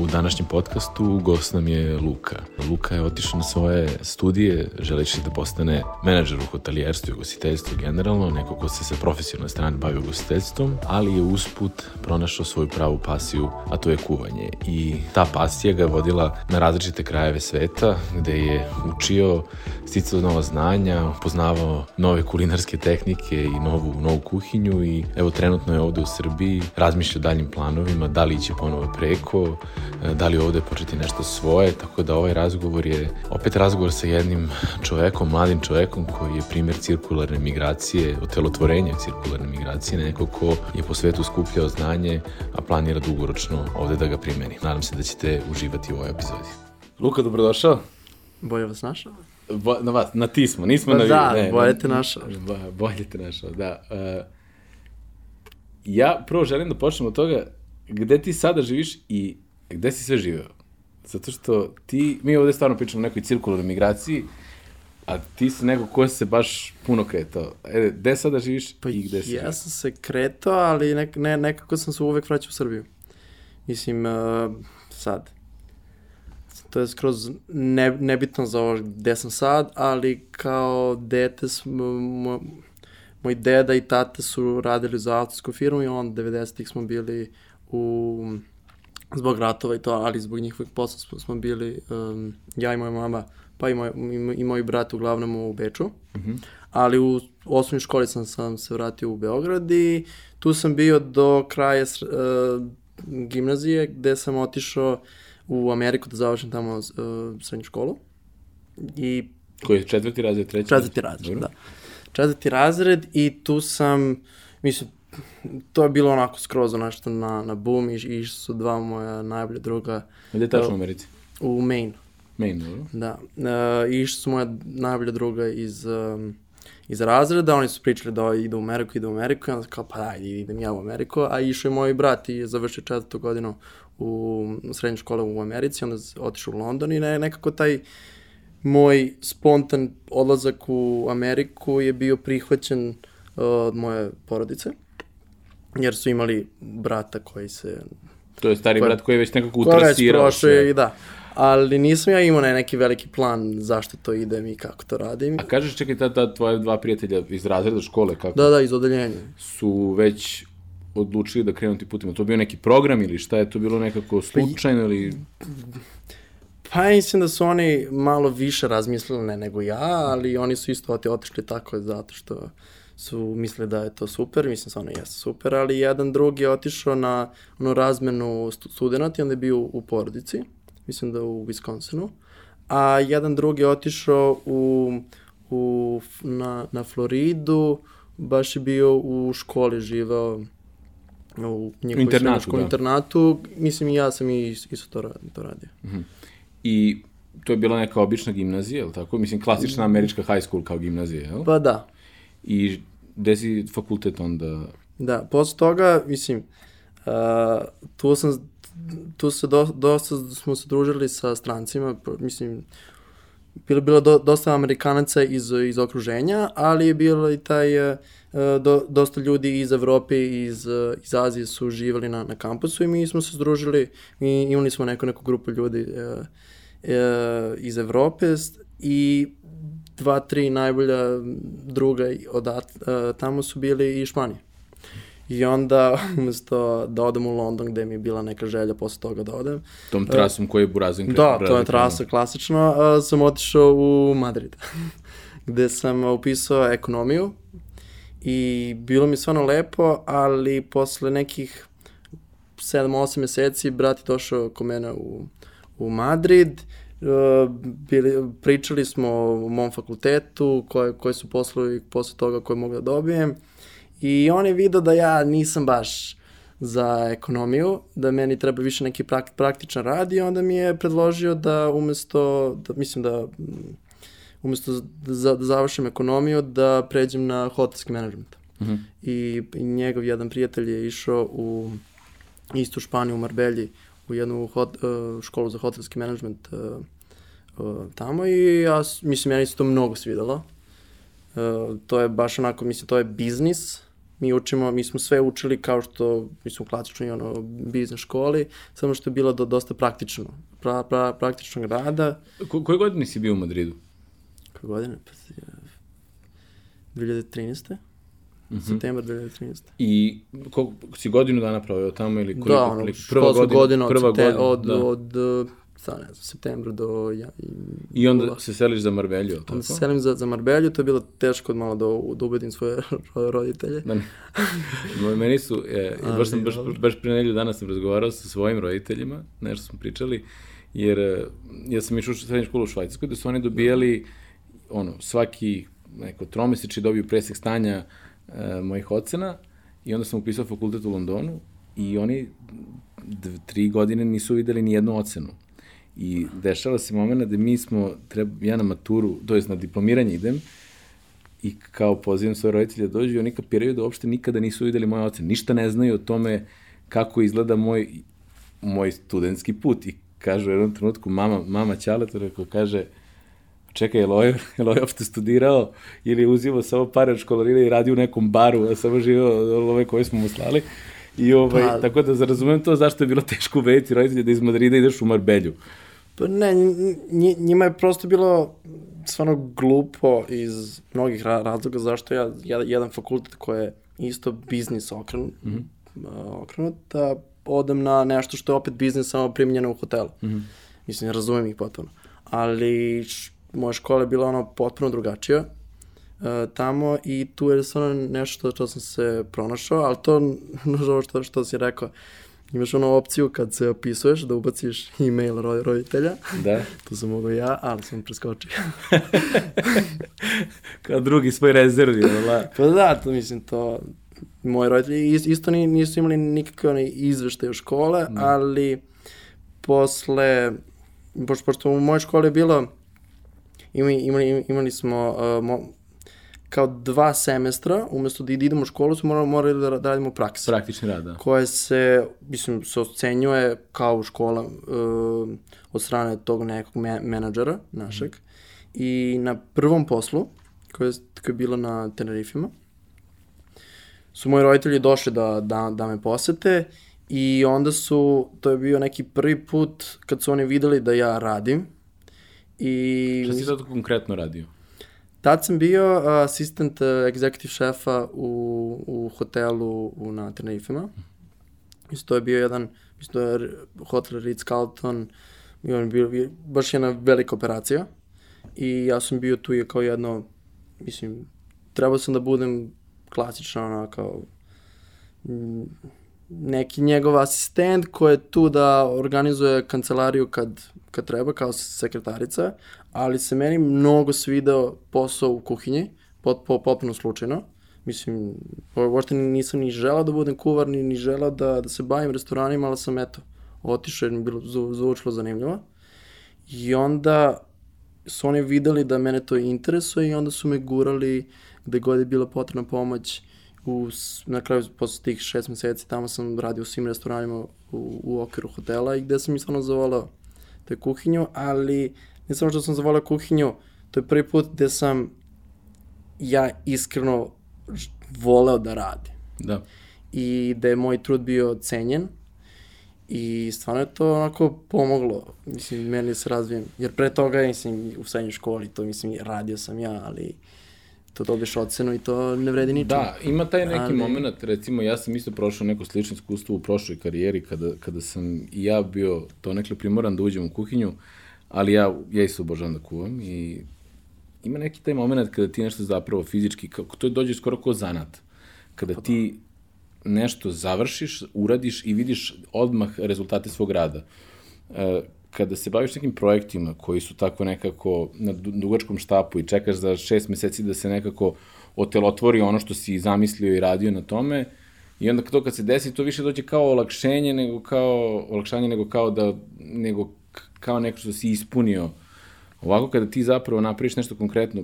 U današnjem podcastu gost nam je Luka. Luka je otišao na svoje studije, želeći da postane menadžer u hotelijerstvu i ugostiteljstvu generalno, neko ko se sa profesionalne strane bavi ugostiteljstvom, ali je usput pronašao svoju pravu pasiju, a to je kuvanje. I ta pasija ga je vodila na različite krajeve sveta, gde je učio, sticao nova znanja, poznavao nove kulinarske tehnike i novu, novu kuhinju i evo trenutno je ovde u Srbiji, razmišlja o daljim planovima, da li će ponovo preko, E, da li ovde početi nešto svoje, tako da ovaj razgovor je opet razgovor sa jednim čovekom, mladim čovekom koji je primjer cirkularne migracije, otelotvorenja cirkularne migracije, neko ko je po svetu skupljao znanje, a planira dugoročno ovde da ga primeni. Nadam se da ćete uživati u ovoj epizodi. Luka, dobrodošao. Bolje vas našao? Bo, na vas, na ti smo, nismo pa na vi. Da, ne, bolje te našao. Bo, bolje te našao, da. Uh, ja prvo želim da počnem od toga gde ti sada živiš i gde si sve živeo? Zato što ti, mi ovde stvarno pričamo o nekoj cirkularnoj migraciji, a ti si neko ko se baš puno kretao. E, gde sada živiš pa i gde si? Ja sam se kretao, ali nek, ne, nekako sam se uvek vraćao u Srbiju. Mislim, uh, sad, to je skroz ne, nebitno za ovo gde sam sad, ali kao dete smo, mo, moj deda i tata su radili za autosku firmu i on 90-ih smo bili u zbog ratova i to, ali zbog njihovih posla smo, smo bili, um, ja i moja mama, pa i moj, i, i moj brat uglavnom u Beču. Mm -hmm. Ali u osnovnoj školi sam, sam se vratio u Beograd i tu sam bio do kraja uh, gimnazije gde sam otišao u Ameriku da završim tamo uh, srednju školu. I Koji je četvrti razred, treći? Četvrti razred, Dobro. da. Četvrti razred i tu sam, mislim, to je bilo onako skroz nešto na, na boom i išli su dva moja najbolja druga. Gde tačno u Americi? U Maine. Maine, dobro. Da. Uh, išli su moja najbolja druga iz, um, iz razreda, oni su pričali da idu u Ameriku, idu u Ameriku, i onda kao, pa da, idem ja u Ameriku, a išao je moj brat i je završio četvrtu godinu u srednju školu u Americi, onda otišao u London i ne, nekako taj moj spontan odlazak u Ameriku je bio prihvaćen uh, od moje porodice jer su imali brata koji se... To je stari koji, brat koji je već nekako utrasirao. Koji već prošao i da. Ali nisam ja imao neki veliki plan zašto to idem i kako to radim. A kažeš, čekaj, ta, ta tvoje dva prijatelja iz razreda škole, kako? Da, da, iz odeljenja. Su već odlučili da krenu ti putima. To bio neki program ili šta je to bilo nekako pa slučajno ili... Pa mislim da su oni malo više razmislili ne nego ja, ali oni su isto otišli tako zato što su mislili da je to super, mislim stvarno jeste super, ali jedan drugi je otišao na ono razmenu studenta i onda je bio u porodici, mislim da u Wisconsinu, a jedan drugi je otišao u, u, na, na Floridu, baš je bio u školi živao u njihovoj internatu, da. internatu, mislim i ja sam i isto to, to radio. Mhm. -huh. I to je bila neka obična gimnazija, je li tako? Mislim, klasična američka high school kao gimnazija, je li? Pa da, I gde si fakultet onda? Da, posle toga, mislim, uh, tu sam, tu se do, dosta smo se družili sa strancima, mislim, bilo bilo do, dosta Amerikanaca iz, iz okruženja, ali je bilo i taj, do, dosta ljudi iz Evrope i iz, iz Azije su živali na, na kampusu i mi smo se združili, mi imali smo neku, neku grupu ljudi uh, uh, iz Evrope i dva, tri najbolja druga odat, uh, tamo su bili i Španije. I onda, umesto da odem u London, gde mi je bila neka želja posle toga da odem. Tom e, trasom uh, koji je Burazin Da, to je trasa klasično. Uh, sam otišao u Madrid, gde sam upisao ekonomiju i bilo mi stvarno lepo, ali posle nekih 7-8 meseci brat je došao ko mene u, u Madrid, bili, pričali smo o mom fakultetu, koje, koje su poslovi posle toga koje mogu da dobijem i on je vidio da ja nisam baš za ekonomiju, da meni treba više neki prak, praktičan rad i onda mi je predložio da umesto, da, mislim da umesto da, za, da završim ekonomiju, da pređem na hotelski menadžment. Uh -huh. I, I njegov jedan prijatelj je išao u istu Španiju, u Marbelji, u jednu hot, uh, školu za hotelski menadžment uh, uh, tamo i ja, mislim, meni se to mnogo svidelo. Uh, to je baš onako, mislim, to je biznis. Mi učimo, mi smo sve učili kao što, mi smo u klasičnoj ono, biznis školi, samo što je bilo do, dosta praktično. Pra, pra, praktičnog rada. Ko, koje godine si bio u Madridu? Koje godine? Pa, uh, 2013. Mm -hmm. Septembar 2013. I koliko si godinu dana proveo tamo ili koliko? Da, ono, koliko- školska godina, od, prva septe, godina, od, da. od, od sad ne znam, septembra do... Ja, i, I onda se seliš za Marbelju, je li tako? Onda se selim za, za Marbelju, to je bilo teško malo da, da ubedim svoje ro- roditelje. Da, ne. Meni su, e, baš sam, baš, baš pre nedelju dana sam razgovarao sa svojim roditeljima, nešto smo pričali, jer e, ja sam išao u srednju školu u Švajcarskoj, da su oni dobijali, ono, svaki neko tromeseči dobiju presek stanja e, mojih ocena i onda sam upisao fakultet u Londonu i oni dv, tri godine nisu videli ni jednu ocenu. I dešava se momena da mi smo, treba, ja na maturu, to jest na diplomiranje idem, i kao pozivam svoje roditelje da dođu i oni kapiraju da uopšte nikada nisu videli moje ocene. Ništa ne znaju o tome kako izgleda moj, moj studentski put. I kažu u jednom trenutku, mama, mama Ćale to rekao, kaže, čekaj, je li ovaj, je li ovaj uopšte studirao ili je uzimao samo pare od školarine i radio u nekom baru, a samo živao od ove koje smo mu slali. I ovaj, Pa- tako da razumem to zašto je bilo teško ubediti roditelje da iz Madrida ideš u Marbelju. Pa ne, nj- nj- njima je prosto bilo stvarno glupo iz mnogih ra razloga zašto ja, jedan, fakultet koji je isto biznis okrenut, mm -hmm. okrenut da odem na nešto što je opet biznis samo primljeno u hotelu. Mm -hmm. Mislim, razumem ih potpuno. Ali moja škola je bila ono potpuno drugačija uh, tamo i tu je stvarno nešto što sam se pronašao, ali to, nažalost, što, što si rekao, imaš onu opciju kad se opisuješ da ubaciš e-mail ro- roditelja. Da. To sam mogao ja, ali sam preskočio. Kao drugi svoj rezervi, la. pa da, to mislim, to... Moji roditelji is- isto ni- nisu imali nikakve one izveštaje u škole, mm. ali posle, pošto, pošto u mojoj školi je bilo, imali, imali, imali smo uh, mo, kao dva semestra, umesto da idemo u školu, smo morali, morali da, da radimo praksu. Praktični rad, da. koje se, mislim, se ocenjuje kao škola uh, od strane tog nekog me menadžera našeg. Mm. I na prvom poslu, koje, je- je bilo na Tenerifima, su moji roditelji došli da, da, da me posete i onda su, to je bio neki prvi put kad su oni videli da ja radim. I Šta si sad konkretno radio? Tad sam bio uh, asistent uh, executive šefa u, u hotelu u, na Tenerifima. Mislim, je bio jedan, mislim, to je hotel Ritz-Carlton, i on bio, bio baš jedna velika operacija. I ja sam bio tu kao jedno, mislim, trebao sam da budem klasično, ono, kao, neki njegov asistent koji je tu da organizuje kancelariju kad, kad treba, kao sekretarica, ali se meni mnogo svidao posao u kuhinji, pot, po, potpuno slučajno. Mislim, uopšte ni- nisam ni želao da budem kuvar, ni, ni želao da, da se bavim restoranima, ali sam, eto, otišao jer mi bilo zvu- zvučilo zanimljivo. I onda su oni videli da mene to interesuje i onda su me gurali gde god je bila potrebna pomoć. U, na kraju, posle tih šest meseci, tamo sam radio u svim restoranima u, u okviru hotela i gde sam i stvarno zavolao te kuhinju, ali ne samo što sam zavolao kuhinju, to je prvi put gde sam ja iskreno voleo da radim Da. i da je moj trud bio cenjen i stvarno je to onako pomoglo, mislim, meni se razvijem. Jer pre toga, mislim, u srednjoj školi, to mislim, radio sam ja, ali to dobiješ ocenu i to ne vredi ničemu. Da, ima taj neki Ali- moment, recimo ja sam isto prošao neko slično iskustvo u prošloj karijeri kada, kada sam i ja bio to nekle primoran da uđem u kuhinju, ali ja, ja isto obožavam da kuvam i ima neki taj moment kada ti nešto zapravo fizički, kako to dođe skoro kao zanat. Kada ti nešto završiš, uradiš i vidiš odmah rezultate svog rada. E, kada se baviš nekim projektima koji su tako nekako na du- dugačkom štapu i čekaš za šest meseci da se nekako otelotvori ono što si zamislio i radio na tome, i onda to kad se desi, to više dođe kao olakšenje nego kao, olakšanje nego kao da, nego kao neko što si ispunio. Ovako kada ti zapravo napraviš nešto konkretno,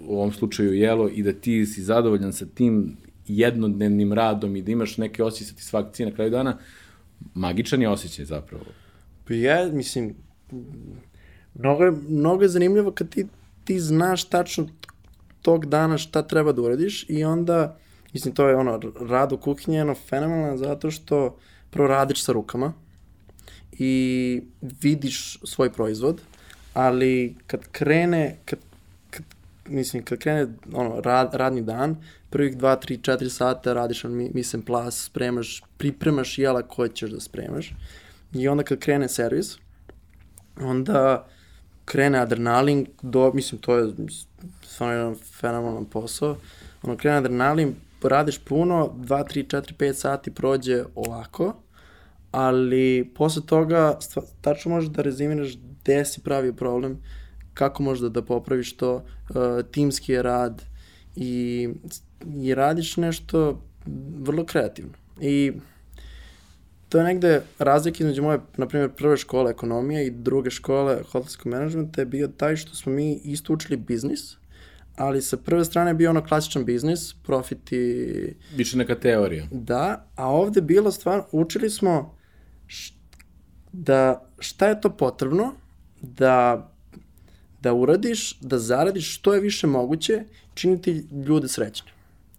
u ovom slučaju jelo, i da ti si zadovoljan sa tim jednodnevnim radom i da imaš neke osjećaj satisfakcije na kraju dana, magičan je osjećaj zapravo. Pa je, mislim, mnogo je, mnogo je zanimljivo kad ti, ti znaš tačno tog dana šta treba da uradiš i onda, mislim, to je ono, rad u kuhinji je ono fenomenalno zato što prvo radiš sa rukama i vidiš svoj proizvod, ali kad krene, kad, kad mislim, kad krene ono, rad, radni dan, prvih 2, 3, 4 sata radiš on mislim plas, spremaš, pripremaš jela koje ćeš da spremaš i onda kad krene servis, onda krene adrenalin, do, mislim, to je stvarno jedan fenomenalan posao, ono, krene adrenalin, radiš puno, 2, 3, 4, 5 sati prođe ovako, ali posle toga tačno možeš da rezimiraš gde si pravio problem, kako možeš da, da popraviš to, uh, timski je rad i, i radiš nešto vrlo kreativno. I to je negde razlika između moje, na primjer, prve škole ekonomije i druge škole hotelskog menadžmenta je bio taj što smo mi isto učili biznis, ali sa prve strane je bio ono klasičan biznis, profit i... Više neka teorija. Da, a ovde bilo stvar, učili smo š, da šta je to potrebno da da uradiš, da zaradiš što je više moguće, činiti ljude srećne.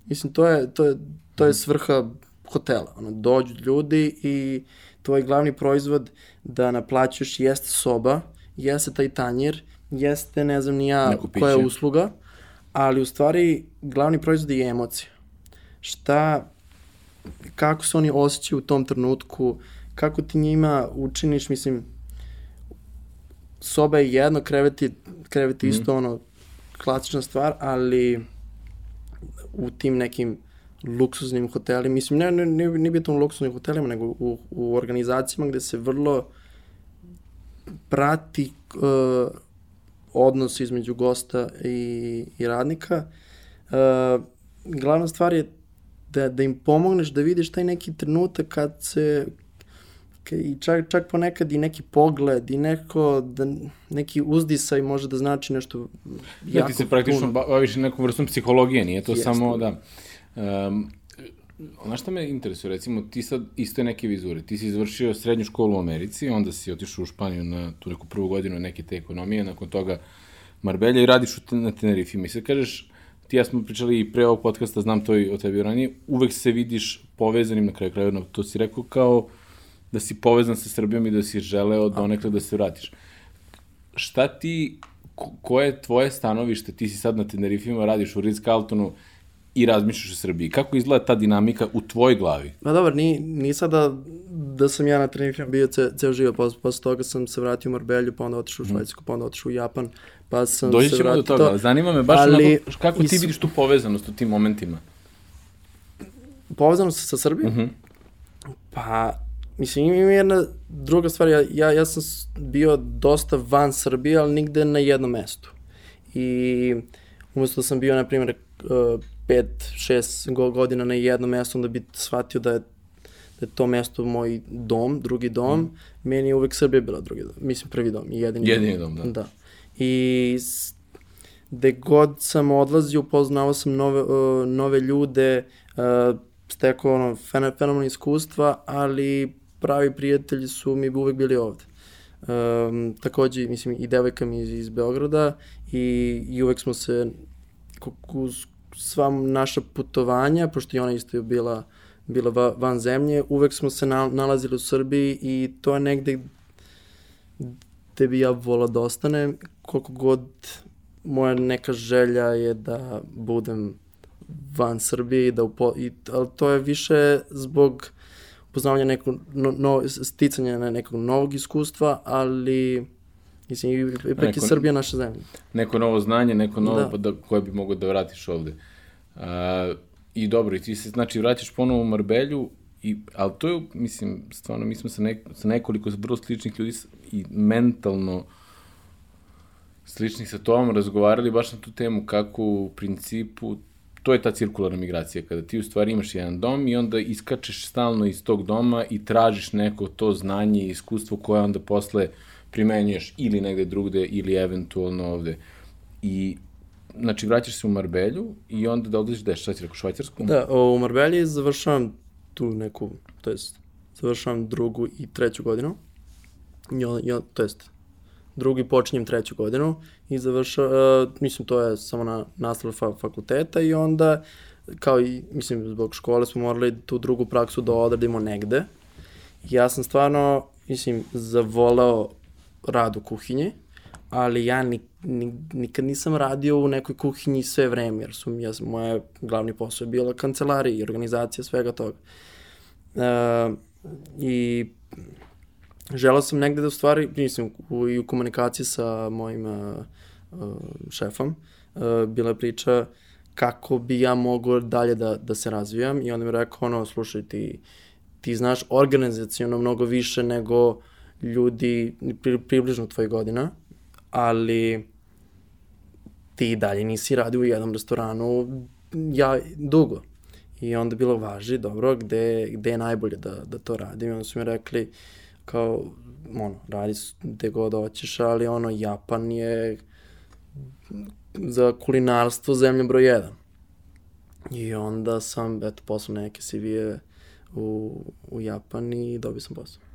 Mislim, to je, to je, to je svrha hotela. Ono, dođu ljudi i tvoj glavni proizvod da naplaćuješ jeste soba, jeste taj tanjir, jeste ne znam ni ja koja je usluga, ali u stvari glavni proizvod je emocija. Šta, kako se oni osjećaju u tom trenutku, kako ti njima učiniš, mislim, soba je jedno, kreveti, kreveti mm. isto ono, klasična stvar, ali u tim nekim luksuznim hotelima, mislim, ne, ne, ne, ne bitno u luksuznim hotelima, nego u, u organizacijama gde se vrlo prati uh, odnos između gosta i, i radnika. Uh, glavna stvar je da, da im pomogneš da vidiš taj neki trenutak kad se i čak, čak ponekad i neki pogled i neko, da, neki uzdisaj može da znači nešto jako Da ti se praktično puno. baviš nekom vrstom psihologije, nije to Jeste. samo, da. Um, Znaš šta me interesuje, recimo ti sad isto je neke vizure, ti si izvršio srednju školu u Americi, onda si otišao u Španiju na tu neku prvu godinu neke te ekonomije, nakon toga Marbelja i radiš u, na Tenerife. Mi se kažeš, ti ja smo pričali i pre ovog podcasta, znam to i o tebi ranije, uvek se vidiš povezanim na kraju kraju, to si rekao kao da si povezan sa Srbijom i da si želeo donekle da se vratiš. Šta ti, ko, koje je tvoje stanovište, ti si sad na Tenerifima, radiš u Ritz-Carltonu, i razmišljaš o Srbiji. Kako izgleda ta dinamika u tvojoj glavi? Ma dobro, ni, ni sada da sam ja na treningu bio ce, ceo život, posle, posle toga sam se vratio u Marbelju, pa onda otišao u mhm. Švajcarsku, pa onda otišao u Japan, pa sam Doći se vratio... do toga, to, zanima me baš ali, onako, kako ti vidiš tu povezanost u tim momentima? Povezanost sa Srbijom? Uh mhm. -huh. Pa, mislim, ima jedna druga stvar, ja, ja, ja sam bio dosta van Srbije, ali nigde na jednom mestu. I umesto da sam bio, na primjer, 5, 6 godina na jednom mestu, onda bi shvatio da je da je to mesto moj dom, drugi dom, mm. meni je uvek Srbija bila drugi dom, mislim prvi dom i jedini, jedini dom. dom. da. da. I gde god sam odlazio, upoznao sam nove, uh, nove ljude, uh, stekao ono, fenomenalno iskustva, ali pravi prijatelji su mi uvek bili ovde. Um, takođe, mislim, i devojka mi iz, iz Beograda i, i uvek smo se uz sva naša putovanja, pošto je ona isto bila, bila van zemlje, uvek smo se na, nalazili u Srbiji i to je negde gde bi ja volao da ostanem, koliko god moja neka želja je da budem van Srbije i da upo, i, ali to je više zbog upoznavanja nekog no, no, sticanja nekog novog iskustva, ali Mislim, ipak neko, je Srbija naša zemlja. Neko novo znanje, neko novo da. Pa da, koje bi mogo da vratiš ovde. Uh, I dobro, i ti se, znači, vratiš ponovo u Marbelju, i, ali to je, mislim, stvarno, mi smo sa, ne, sa nekoliko vrlo sličnih ljudi i mentalno sličnih sa tom razgovarali baš na tu temu kako u principu to je ta cirkularna migracija, kada ti u stvari imaš jedan dom i onda iskačeš stalno iz tog doma i tražiš neko to znanje i iskustvo koje onda posle uh, primenjuješ ili negde drugde ili eventualno ovde. I znači vraćaš se u Marbelju i onda da odlaziš gde, šta si rekao, Švajcarsku? Da, u Marbelji završavam tu neku, to jest završavam drugu i treću godinu. I on, to jest, drugi počinjem treću godinu i završavam, uh, mislim, to je samo na nastavu fa fakulteta i onda, kao i, mislim, zbog škole smo morali tu drugu praksu da odradimo negde. Ja sam stvarno, mislim, zavolao rad u kuhinji, ali ja ni, ni, nikad nisam radio u nekoj kuhinji sve vreme, jer su ja, moje glavni posao je bila kancelarija i organizacija svega toga. Uh, I želao sam negde da u stvari, mislim, u, i u komunikaciji sa mojim uh, uh, šefom, uh, bila je priča kako bi ja mogao dalje da, da se razvijam i onda mi rekao, ono, slušaj, ti, ti znaš organizacijono mnogo više nego ljudi pri, približno tvojih godina, ali ti dalje nisi radio u jednom restoranu ja dugo. I onda bilo važi, dobro, gde, gde je najbolje da, da to radim. I onda su mi rekli, kao, ono, radi gde god hoćeš, ali ono, Japan je za kulinarstvo zemlja broj jedan. I onda sam, eto, poslao neke CV-e u, u Japan i dobio sam posao.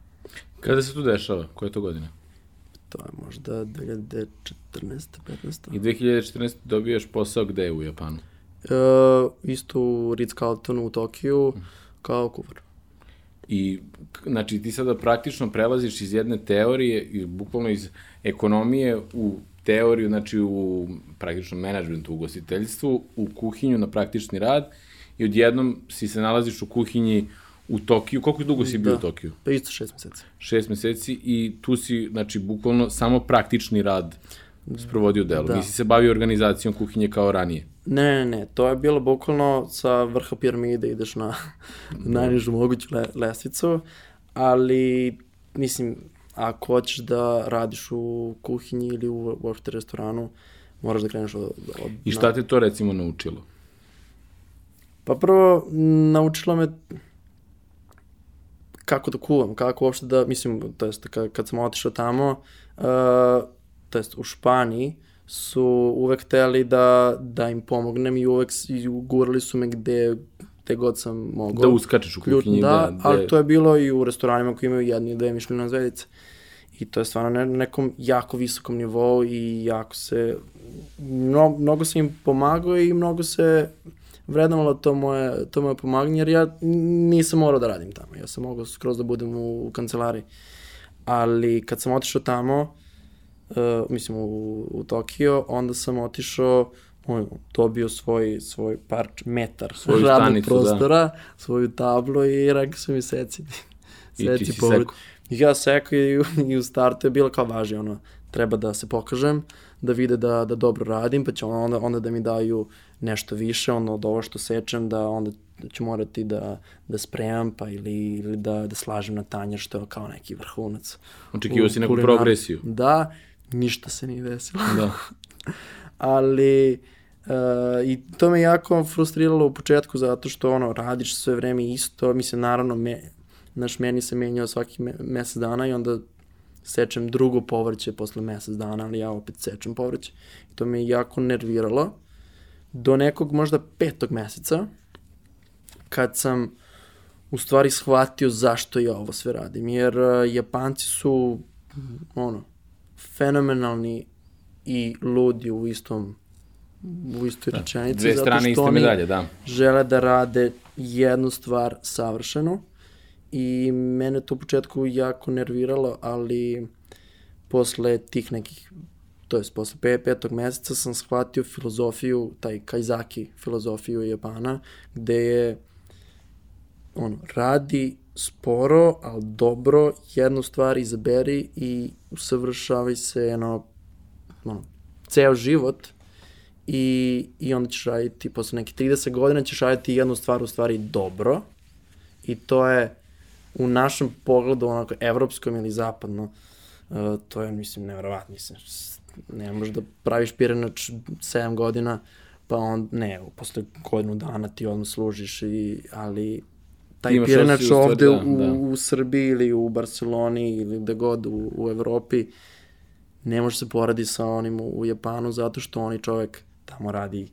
Kada se to dešava? Koje je to godine? To je možda 2014. 15. I 2014. dobijaš posao gde u Japanu? Uh, isto u Ritz-Carltonu u Tokiju kao kuvar. I, znači, ti sada praktično prelaziš iz jedne teorije, i bukvalno iz ekonomije u teoriju, znači u praktično menadžmentu u gostiteljstvu, u kuhinju na praktični rad i odjednom si se nalaziš u kuhinji u Tokiju. Koliko dugo si bio Da. u Tokiju? Pa isto šest meseci. Šest meseci i tu si, znači, bukvalno samo praktični rad sprovodio delo. Da. Nisi se bavio organizacijom kuhinje kao ranije. Ne, ne, ne, to je bilo bukvalno sa vrha piramide ideš na najnižu moguću le, lestvicu, ali mislim, ako hoćeš da radiš u kuhinji ili u uopšte restoranu, moraš da kreneš od... od I šta te to recimo naučilo? Pa prvo, naučilo me kako da kuvam, kako uopšte da, mislim, to jest kad, kad sam otišao tamo, uh, to jest u Španiji, su uvek hteli da, da im pomognem i uvek i gurali su me gde, gde god sam mogao. Da uskačeš u kuhinji, da, da, da, ali to je bilo i u restoranima koji imaju jedni i dve mišljene zvezdice. I to je stvarno na nekom jako visokom nivou i jako se, mno, mnogo sam im pomagao i mnogo se vrednovalo to moje, to moje pomaganje, jer ja nisam morao da radim tamo. Ja sam mogao skroz da budem u, u kancelariji. Ali kad sam otišao tamo, uh, mislim u, u Tokio, onda sam otišao on, dobio svoj, svoj parč, metar Svoju radnog stanicu, da. prostora, svoju tablu i rekao su mi seci. I ti si povred- sekao. Ja sekao i, i u startu je bilo kao važi, ono, treba da se pokažem, da vide da, da dobro radim, pa će onda, onda da mi daju nešto više, ono, od ovo što sečem, da onda ću morati da, da spremam, pa ili, ili da, da slažem na tanjer, što je kao neki vrhunac. Očekivao u si neku progresiju. Da, ništa se nije desilo. Da. ali uh, i to me jako frustriralo u početku zato što ono radiš sve vreme isto, mislim naravno me, naš meni se menjao svaki me, mesec dana i onda sečem drugo povrće posle mesec dana, ali ja opet sečem povrće. I to me jako nerviralo do nekog možda petog meseca kad sam u stvari shvatio zašto ja ovo sve radim. Jer uh, Japanci su ono, fenomenalni i ludi u istom u istoj rečenici. Dve zato što iste oni medalje, da. žele da rade jednu stvar savršeno i mene to u početku jako nerviralo, ali posle tih nekih to jest posle pe, petog meseca sam shvatio filozofiju, taj Kaizaki filozofiju Japana, gde je ono, radi sporo, ali dobro, jednu stvar izaberi i usavršavaj se, ono, ono, ceo život i, i onda ćeš raditi, posle nekih 30 godina ćeš raditi jednu stvar u stvari dobro i to je u našem pogledu, onako, evropskom ili zapadno, uh, to je, mislim, nevjerovatno, mislim, ne možeš da praviš pirenač 7 godina, pa on, ne, posle godinu dana ti odmah služiš, i, ali taj pirenač ovde da, u, da. u Srbiji ili u Barceloni ili gde god u, u Evropi ne može se poradi sa onim u, u Japanu zato što oni čovek tamo radi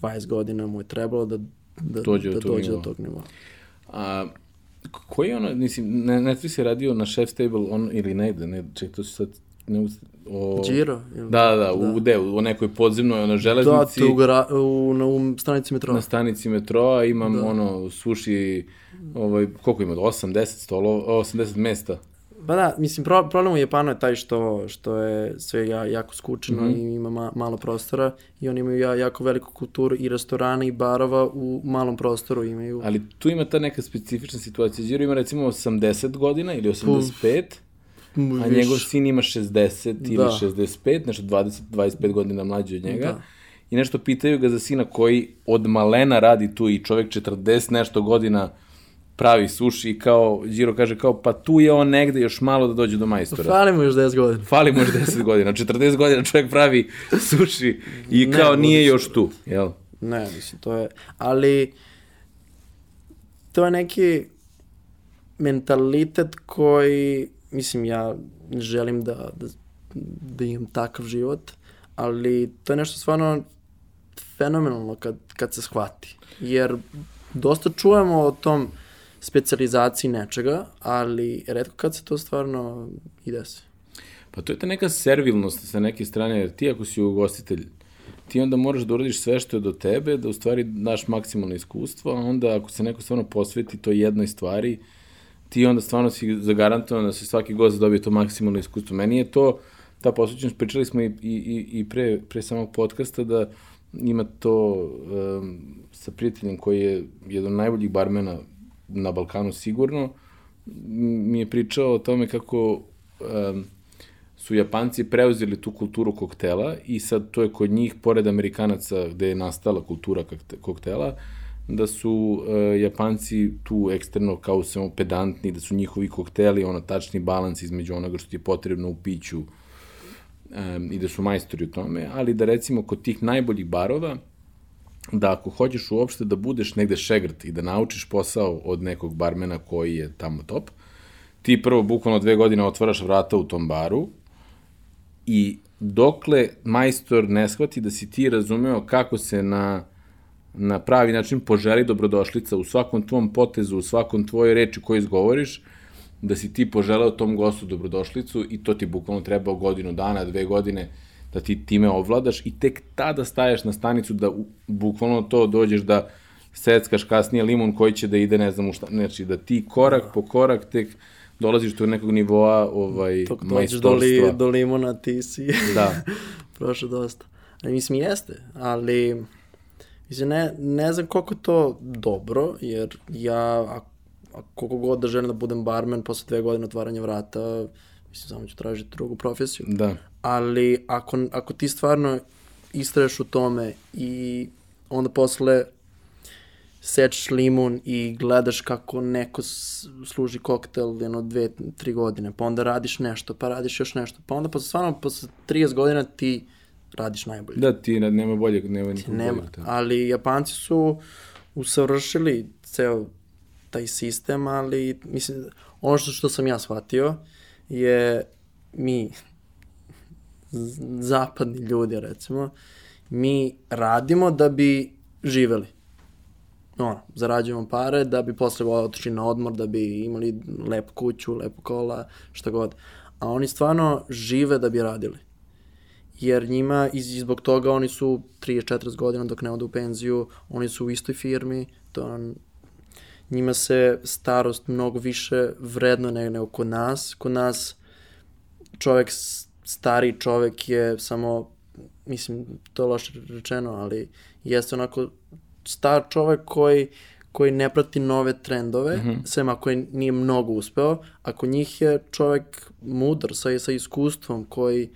20 godina mu je trebalo da, da Dođe do da dođe do tog nivoa. A, koji je ono, mislim, ne, Netflix je radio na Chef's Table, on, ili ne ne, ček, to se sad, ne, o... Giro? ili- Da, da, da, u, gde, u nekoj podzemnoj, Da, železnici, tu u, gara, u, na, u stanici metroa. na stanici metroa, imam ono, suši, ovaj, koliko ima, 8, 10 stolova, 80 mesta. Pa da, mislim, pro, problem u Japanu je taj što, što je sve ja, jako skučeno Mhm. i ima ma, malo prostora i oni imaju ja, jako veliku kulturu i restorana i barova u malom prostoru imaju. Ali tu ima ta neka specifična situacija. Điro ima recimo 80 godina ili 85, a Viš- njegov sin ima 60 ili Da. 65, nešto 20-25 godina mlađi od njega. Da. I nešto pitaju ga za sina koji od malena radi tu i čovek 40 nešto godina pravi suši i kao, Điro kaže kao, pa tu je on negde još malo da dođe do majstora. Fali mu još 10 godina. Fali mu još 10 godina, 40 godina čovjek pravi suši i Ne, kao nije još tu, jel? Ne, mislim, to je... Ali, to je neki mentalitet koji, mislim, ja želim da, da, da imam takav život, ali to je nešto stvarno fenomenalno kad, kad se shvati. Jer dosta čujemo o tom specializaciji nečega, ali redko kad se to stvarno i desi. Pa to je ta neka servilnost sa neke strane, jer ti ako si ugostitelj, ti onda moraš da uradiš sve što je do tebe, da u stvari daš maksimalno iskustvo, a onda ako se neko stvarno posveti toj jednoj stvari, ti onda stvarno si zagarantovan da se svaki gost dobije to maksimalno iskustvo. Meni je to, ta posvećenost, pričali smo i, i, i- pre, pre samog podcasta, da ima to um, sa prijateljem koji je jedan od najboljih barmena na Balkanu sigurno, mi je pričao o tome kako um, su Japanci preuzeli tu kulturu koktela i sad to je kod njih, pored Amerikanaca gde je nastala kultura kokte- koktela, da su uh, Japanci tu eksterno kao samo pedantni, da su njihovi kokteli ono tačni balans između onoga što ti je potrebno u piću um, i da su majstori u tome, ali da recimo kod tih najboljih barova, da ako hoćeš uopšte da budeš negde šegrt i da naučiš posao od nekog barmena koji je tamo top, ti prvo bukvalno dve godine otvaraš vrata u tom baru i dokle majstor ne shvati da si ti razumeo kako se na, na pravi način poželi dobrodošlica u svakom tvom potezu, u svakom tvojoj reči koju izgovoriš, da si ti poželeo tom gostu dobrodošlicu i to ti bukvalno treba godinu dana, dve godine da ti time ovladaš i tek tada staješ na stanicu da u, bukvalno to dođeš da seckaš kasnije limun koji će da ide ne znam u šta, znači da ti korak po korak tek dolaziš do nekog nivoa ovaj, Dok dođeš do, majstorstva. li, do limuna, ti si Da. prošao dosta. Ali mislim, jeste, ali mislim, ne, ne znam koliko to dobro, jer ja, a, a koliko god da želim da budem barmen posle dve godine otvaranja vrata, mislim, samo ću tražiti drugu profesiju. Da. Ali ako, ako ti stvarno istraješ u tome i onda posle sečeš limun i gledaš kako neko služi koktel jedno dve, tri godine, pa onda radiš nešto, pa radiš još nešto, pa onda posle, stvarno posle 30 godina ti radiš najbolje. Da, ti ne- nema boljeg, nema nikog Nema, boljeg. Da. ali Japanci su usavršili ceo taj sistem, ali mislim, ono što, što sam ja shvatio je mi, zapadni ljudi recimo, mi radimo da bi živeli. Ono, zarađujemo pare da bi posle otišli na odmor, da bi imali lepu kuću, lepu kola, šta god. A oni stvarno žive da bi radili jer njima i zbog toga oni su 30-40 godina dok ne odu u penziju, oni su u istoj firmi, to on, njima se starost mnogo više vredno nego, nego kod nas. Kod nas čovek, stari čovek je samo, mislim, to je loše rečeno, ali jeste onako star čovek koji koji ne prati nove trendove, mm -hmm. sem ako je, nije mnogo uspeo, a kod njih je čovek mudar sa, sa iskustvom koji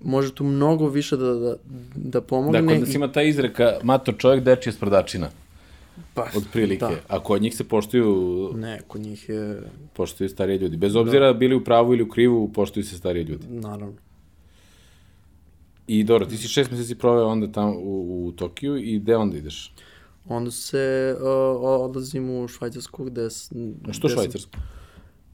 može tu mnogo više da, da, da pomogne. Da, kod nas i- ima ta izreka, mator čovjek, dečija sprdačina, pa, od prilike. Da. A kod njih se poštuju, Ne, kod njih je, poštuju stariji ljudi. Bez obzira bili u pravu ili u krivu, poštuju se stariji ljudi. naravno. I dobro, ti si šest meseci proveo onda tamo u, u Tokiju i gde onda ideš? Onda se uh, odlazim u Švajcarsku gde... A što gde sam- Švajcarsku?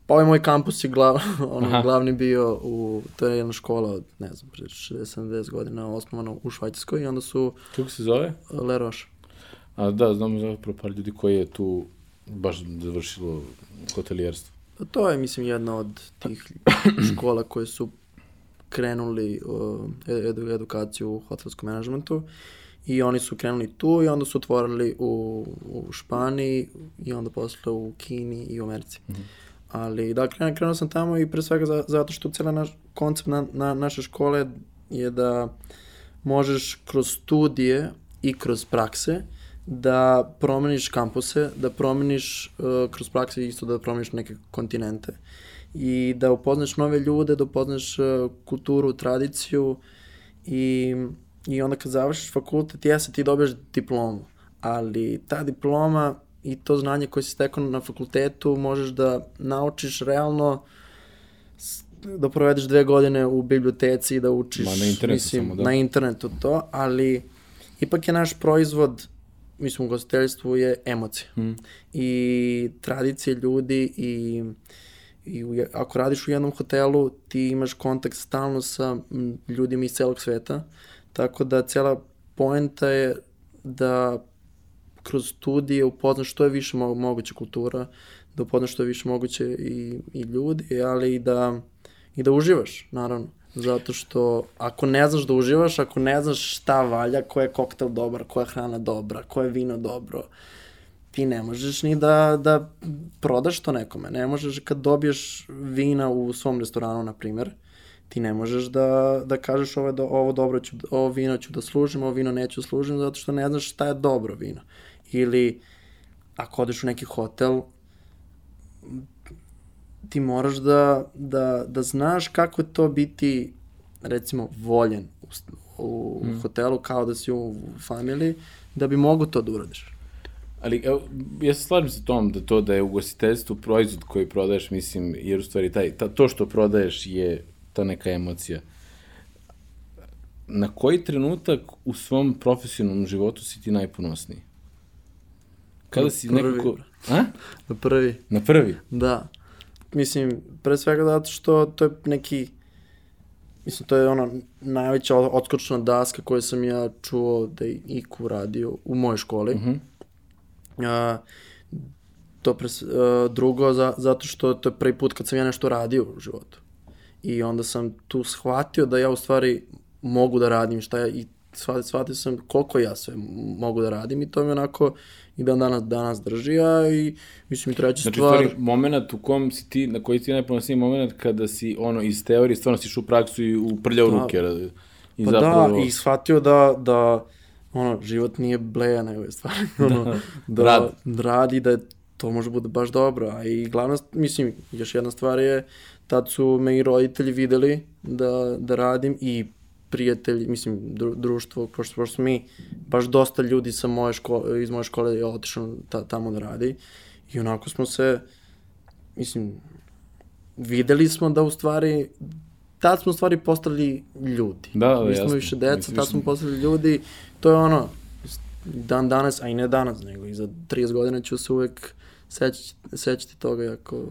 Pa ovaj moj kampus je glav, ono, Aha. glavni bio u, to je jedna škola od, ne znam, pre 60-70 godina osnovana u Švajcarskoj i onda su Kako se zove? Le Roche. A da, znamo za par ljudi koji je tu baš završilo hotelijerstvo? To je, mislim, jedna od tih škola koje su krenuli uh, edu, edukaciju u hotelskom menadžmentu i oni su krenuli tu i onda su otvorili u, u Španiji i onda posle u Kini i u Americi. Mm -hmm. Ali da, krenuo, krenuo sam tamo i pre svega za, zato što cijela naš koncept na, na, naše škole je da možeš kroz studije i kroz prakse da promeniš kampuse, da promeniš uh, kroz prakse isto da promeniš neke kontinente i da upoznaš nove ljude, da upoznaš uh, kulturu, tradiciju i, i onda kad završiš fakultet, jeste ti dobiješ diplomu, ali ta diploma i to znanje koje si stekao na fakultetu možeš da naučiš realno da provedeš dve godine u biblioteci i da učiš Ma, na internetu mislim, samo, da. na internetu to, ali ipak je naš proizvod mislim, u gostiteljstvu je emocija. Mm. I tradicije ljudi i, i u, ako radiš u jednom hotelu, ti imaš kontakt stalno sa ljudima iz celog sveta, tako da cela poenta je da kroz studije upoznaš što je više mo moguće kultura, da upoznaš što je više moguće i, i ljudi, ali i da, i da uživaš, naravno. Zato što ako ne znaš da uživaš, ako ne znaš šta valja, ko je koktel dobar, koja je hrana dobra, ko je vino dobro, ti ne možeš ni da, da prodaš to nekome. Ne možeš kad dobiješ vina u svom restoranu, na primer, ti ne možeš da, da kažeš ovo, do, ovo dobro ću, ovo vino ću da služim, ovo vino neću da služim, zato što ne znaš šta je dobro vino. Ili ako odeš u neki hotel, ti moraš da, da, da znaš kako je to biti, recimo, voljen u, u mm. hotelu kao da si u familiji, da bi mogu to da uradiš. Ali, evo, ja se slažem sa tom da to da je ugostiteljstvo proizvod koji prodaješ, mislim, jer u stvari taj, ta, to što prodaješ je ta neka emocija. Na koji trenutak u svom profesionalnom životu si ti najponosniji? Kada si prvi. nekako... A? Na prvi. Na prvi? Da. Mislim, pre svega zato što to je neki, mislim, to je ona najveća odskočna daska koju sam ja čuo da je Iku radio u mojoj školi. Uh -huh. uh, to pre, uh, drugo, za, zato što to je prvi put kad sam ja nešto radio u životu. I onda sam tu shvatio da ja u stvari mogu da radim šta ja i shvatio sam koliko ja sve mogu da radim i to mi onako i dan danas, danas drži, a i mislim i treća znači, stvar... Znači, moment u kom si ti, na koji ti najponosniji moment kada si ono iz teorije stvarno si u praksu i u prljao da. ruke. I pa zapravo... da, i shvatio da, da ono, život nije bleja, nego je stvar, ono, da, da Rad. radi, da to može bude baš dobro, a i glavna, mislim, još jedna stvar je, tad su me i roditelji videli da, da radim i prijatelji, mislim, dru, društvo, pošto, pošto mi, baš dosta ljudi sa moje škole, iz moje škole je otišao ta, tamo da radi i onako smo se, mislim, videli smo da u stvari, tad smo u stvari postali ljudi. Da, da, Mi smo više deca, mislim, tad smo postali ljudi, to je ono, dan danas, a i ne danas, nego i za 30 godina ću se uvek sećati, sećati toga jako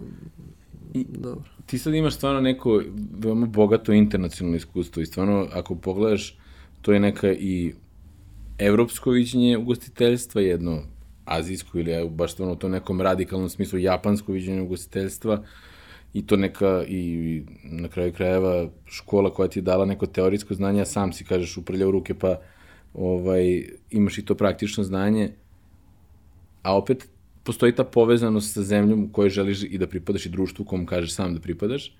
I, dobro. Ti sad imaš stvarno neko veoma bogato internacionalno iskustvo i stvarno ako pogledaš to je neka i evropsko viđenje ugostiteljstva, jedno azijsko ili baš stvarno u tom nekom radikalnom smislu japansko viđenje ugostiteljstva i to neka i na kraju krajeva škola koja ti je dala neko teorijsko znanje, a sam si kažeš uprljao ruke pa ovaj, imaš i to praktično znanje, a opet postoji ta povezanost sa zemljom u kojoj želiš i da pripadaš i društvu u kom kažeš sam da pripadaš.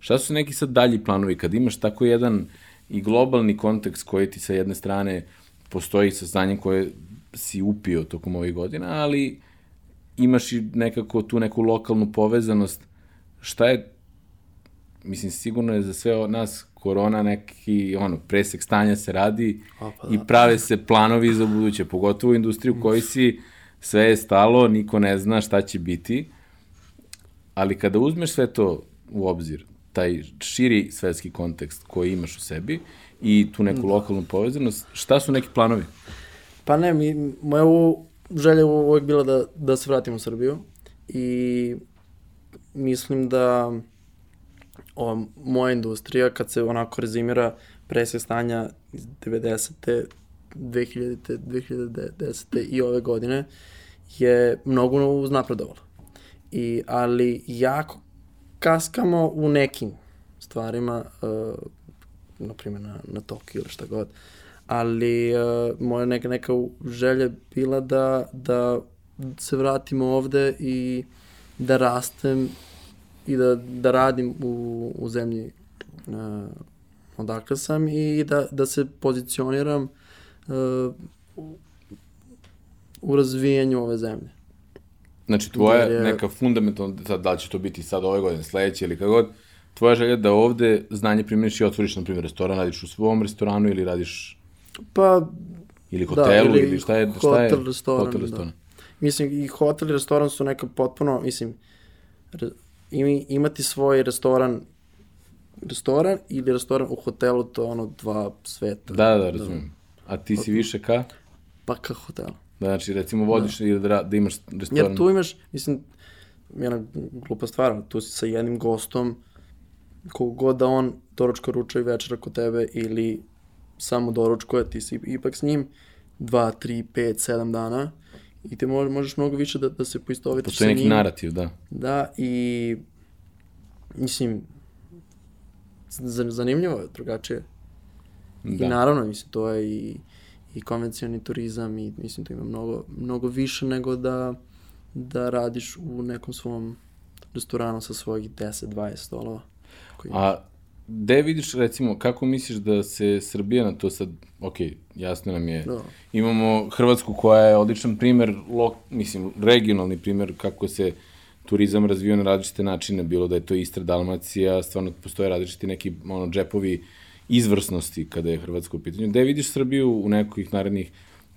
Šta su neki sad dalji planovi kad imaš tako jedan i globalni kontekst koji ti sa jedne strane postoji sa znanjem koje si upio tokom ovih godina, ali imaš i nekako tu neku lokalnu povezanost. Šta je, mislim, sigurno je za sve nas korona neki, ono, presek stanja se radi pa da. i prave se planovi za buduće, pogotovo u industriju koji si sve je stalo, niko ne zna šta će biti, ali kada uzmeš sve to u obzir, taj širi svetski kontekst koji imaš u sebi i tu neku da. lokalnu povezanost, šta su neki planovi? Pa ne, mi, moja želja je uvek bila da, da se vratim u Srbiju i mislim da ova moja industrija, kad se onako rezimira presje stanja iz 90. 2000. 2010. i ove godine, je mnogo uznapredovalo. I, ali jako kaskamo u nekim stvarima, uh, na primjer na, na Tokio ili šta god, ali uh, moja neka, neka želja bila da, da se vratimo ovde i da rastem i da, da radim u, u zemlji uh, odakle sam i da, da se pozicioniram u razvijanju ove zemlje. Znači, tvoja je- neka fundamentalna, sad, da li će to biti sad ove godine, sledeće ili kako god, tvoja želja da ovde znanje primjeriš i otvoriš, na primjer, restoran, radiš u svom restoranu ili radiš Pa, ili hotelu ili ili, šta je, šta je? hotel, restoran, Hotel, da. restoran. mislim, i hotel i restoran su neka potpuno, mislim, imati svoj restoran restoran ili restoran u hotelu, to je ono dva sveta. Da, da, da, razumijem. A ti si više ka? Pa ka hotel. Da, znači, recimo, vodiš ili da, da imaš restoran. Jer tu imaš, mislim, jedna glupa stvar, tu si sa jednim gostom, kogu god da on doručka, ruča i večera kod tebe ili samo doručkuje, ti si ipak s njim 2, 3, 5, 7 dana i ti možeš, možeš mnogo više da, da se poistovetiš sa Postoji neki njim. narativ, da. Da, i mislim, zanimljivo je, drugačije. Da. I naravno, mislim, to je i, i konvencioni turizam i mislim, to ima mnogo, mnogo više nego da, da radiš u nekom svom restoranu sa svojih 10-20 stolova. Koji... A gde vidiš, recimo, kako misliš da se Srbija na to sad, ok, jasno nam je, Da. imamo Hrvatsku koja je odličan primer, lo, mislim, regionalni primer kako se turizam razvio na različite načine, bilo da je to Istra, Dalmacija, stvarno postoje različiti neki ono, džepovi izvrsnosti kada je Hrvatska u pitanju. Gde vidiš Srbiju u nekih narednih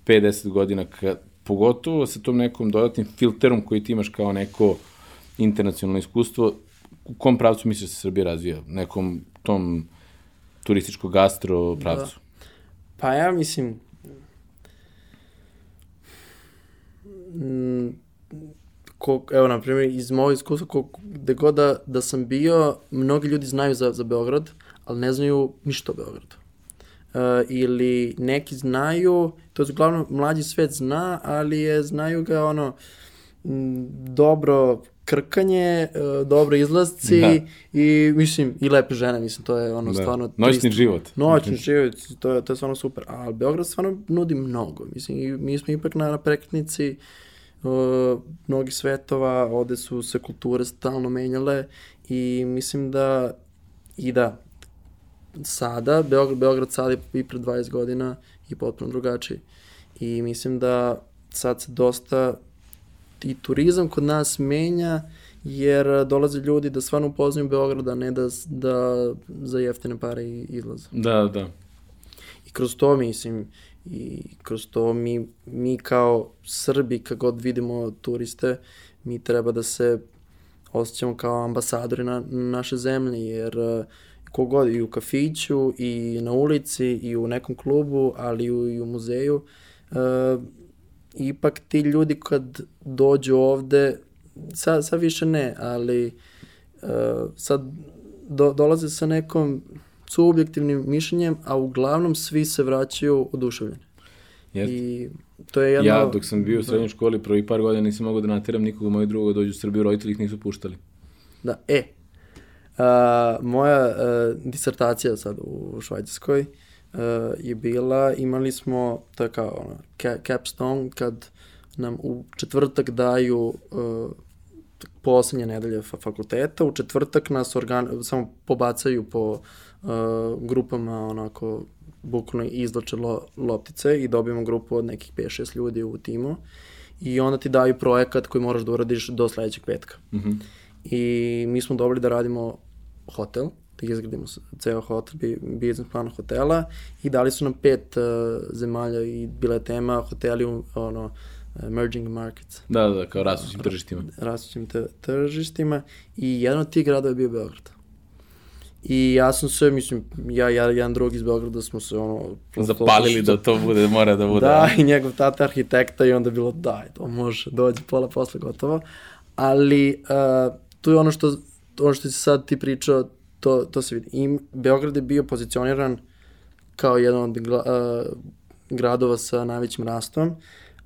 5-10 godina, kad, pogotovo sa tom nekom dodatnim filterom koji ti imaš kao neko internacionalno iskustvo, u kom pravcu misliš da se Srbija razvija? Nekom tom turističko-gastro pravcu? Pa ja mislim... Mm, ko, evo, na primjer, iz mojeg iskustva, ko, gde god da, da sam bio, mnogi ljudi znaju za, za Beograd, ali ne znaju ništa o Beogradu. Uh, ili neki znaju, to je uglavnom mlađi svet zna, ali je, znaju ga ono, m, dobro krkanje, uh, dobro izlasci Da. i mislim i lepe žene, mislim to je ono Da. stvarno Noćni trist. život. Noćni život, to je, to je stvarno super. A Beograd stvarno nudi mnogo. Mislim, i mi smo ipak na, na prekretnici uh, mnogih svetova, ovde su se kulture stalno menjale i mislim da i da sada, Beograd, Beograd sada i pre 20 godina i potpuno drugačiji. I mislim da sad se dosta i turizam kod nas menja jer dolaze ljudi da stvarno upoznaju Beograd, a ne da, da za jeftine pare izlaze. Da, da. I kroz to, mislim, i kroz to mi, mi kao Srbi, kad god vidimo turiste, mi treba da se osjećamo kao ambasadori na, na naše zemlje, jer uh, kogod i u kafiću, i na ulici, i u nekom klubu, ali i u, i u muzeju, uh, ipak ti ljudi kad dođu ovde, sad, sad više ne, ali uh, sad do, dolaze sa nekom subjektivnim mišljenjem, a uglavnom svi se vraćaju oduševljeni. Jeste. I to je jedno... Ja, dok sam bio u srednjoj školi, prvi par godina nisam mogao da nateram nikoga mojeg druga da dođu u Srbiju, roditelji ih nisu puštali. Da, e, moja disertacija sad u Švajcarskoj je bila, imali smo, to je kao ono, ca capstone, kad nam u četvrtak daju poslednje nedelje fa fakulteta, u četvrtak nas organ, samo pobacaju po a, grupama onako bukvalno izlače lo, loptice i dobijemo grupu od nekih 5-6 ljudi u timu i onda ti daju projekat koji moraš da uradiš do sledećeg petka. Mm -hmm. I mi smo dobili da radimo hotel, da izgradimo ceo hotel, bi, biznis plan hotela i dali su nam pet uh, zemalja i bila je tema hoteli u ono, emerging markets, Da, da, kao rasućim tržištima. rastućim tržištima i jedan od tih gradova je bio Beograd. I ja sam se, mislim, ja, ja jedan drug iz Beograda smo se ono... Zapalili da to bude, mora da bude. Da, i njegov tata arhitekta i onda je bilo daj, to može, dođe pola posle gotovo. Ali uh, tu je ono što, ono što si sad ti pričao, to, to se vidi. I Beograd je bio pozicioniran kao jedan od gla, uh, gradova sa najvećim rastom,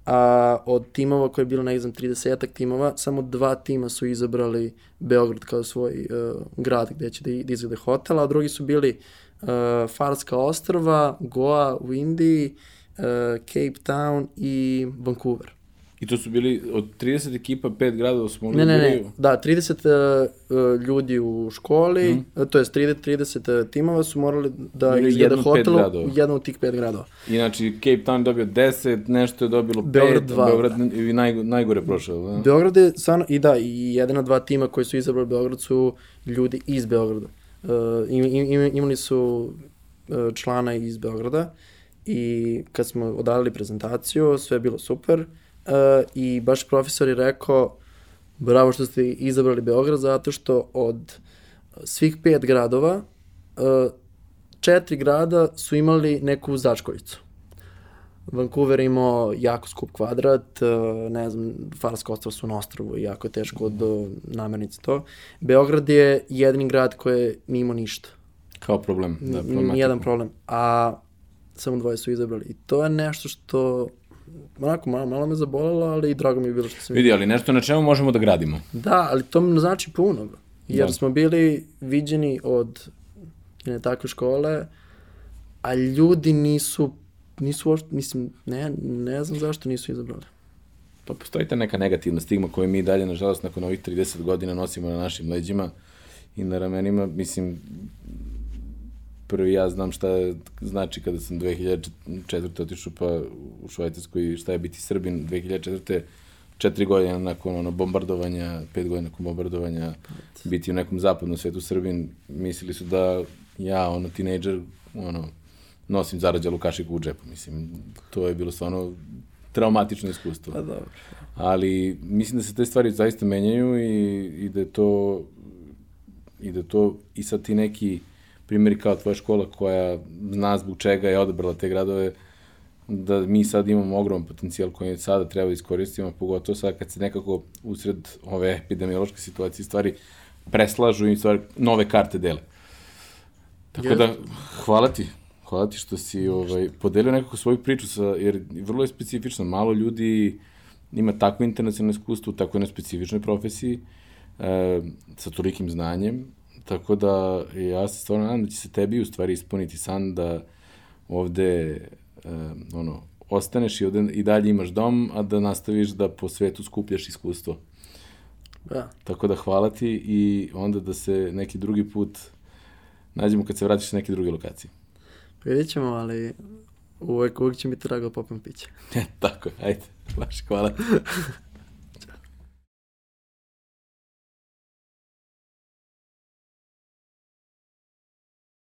a od timova koje je bilo, ne znam, 30 timova, samo dva tima su izabrali Beograd kao svoj uh, grad gde će da, da hotel, a drugi su bili uh, Farska ostrava, Goa u Indiji, uh, Cape Town i Vancouver. I to su bili od 30 ekipa, pet gradova smo mogli Ne, ne, da ne, biraju? da, 30 uh, ljudi u školi, mm. to jest 30, 30 timova su morali da jedan od pet hotel u jednom od tih pet gradova. Inači, Cape Town dobio 10, nešto je dobilo 5, Beograd dva, Beograd i naj, najgore prošao. Da? Beograd je stvarno, i da, i jedina dva tima koji su izabrali Beograd su ljudi iz Beograda. Uh, im, im, imali su uh, člana iz Beograda i kad smo odavili prezentaciju, sve je bilo super uh, i baš profesor je rekao bravo što ste izabrali Beograd zato što od svih pet gradova uh, četiri grada su imali neku začkoljicu. Vancouver je imao jako skup kvadrat, uh, ne znam, Farska ostrava su na ostrovu i jako je teško do namernice to. Beograd je jedini grad koji nije imao ništa. Kao problem. Da, Da. Nijedan problem. A samo dvoje su izabrali. I to je nešto što onako malo, malo me zabolelo, ali i drago mi je bilo što sam Vidi, ali nešto na čemu možemo da gradimo. Da, ali to mi znači puno. bro. Jer Da. smo bili viđeni od jedne takve škole, a ljudi nisu, nisu uopšte, mislim, ne, ne znam zašto nisu izabrali. Pa postoji ta neka negativna stigma koju mi dalje, nažalost, nakon ovih 30 godina nosimo na našim leđima i na ramenima. Mislim, prvi ja znam šta znači kada sam 2004. otišao pa u Švajcarsku i šta je biti Srbin 2004. četiri godine nakon ono, bombardovanja, pet godina nakon bombardovanja, biti u nekom zapadnom svetu Srbin, mislili su da ja, ono, tinejdžer, ono, nosim zarađalu kašiku u džepu, mislim, to je bilo stvarno traumatično iskustvo. Pa dobro. Ali mislim da se te stvari zaista menjaju i, i da je to i da to i sad ti neki primjeri kao tvoja škola koja zna zbog čega je odabrala te gradove, da mi sad imamo ogroman potencijal koji sada treba da iskoristimo, pogotovo sad kad se nekako usred ove epidemiološke situacije stvari preslažu i stvari nove karte dele. Tako da, hvala ti. Hvala ti što si ovaj, podelio nekako svoju priču, sa, jer vrlo je specifično. Malo ljudi ima takvo internacionalno iskustvo u tako jednoj specifičnoj profesiji, e, sa tolikim znanjem, tako da ja se stvarno nadam da će se tebi u stvari ispuniti san da ovde e, ono, ostaneš i, ovde, i dalje imaš dom, a da nastaviš da po svetu skupljaš iskustvo. Da. Tako da hvala ti i onda da se neki drugi put nađemo kad se vratiš sa neke druge lokacije. Vidjet ćemo, ali uvek, uvek će mi drago popim piće. Tako ajde, baš hvala.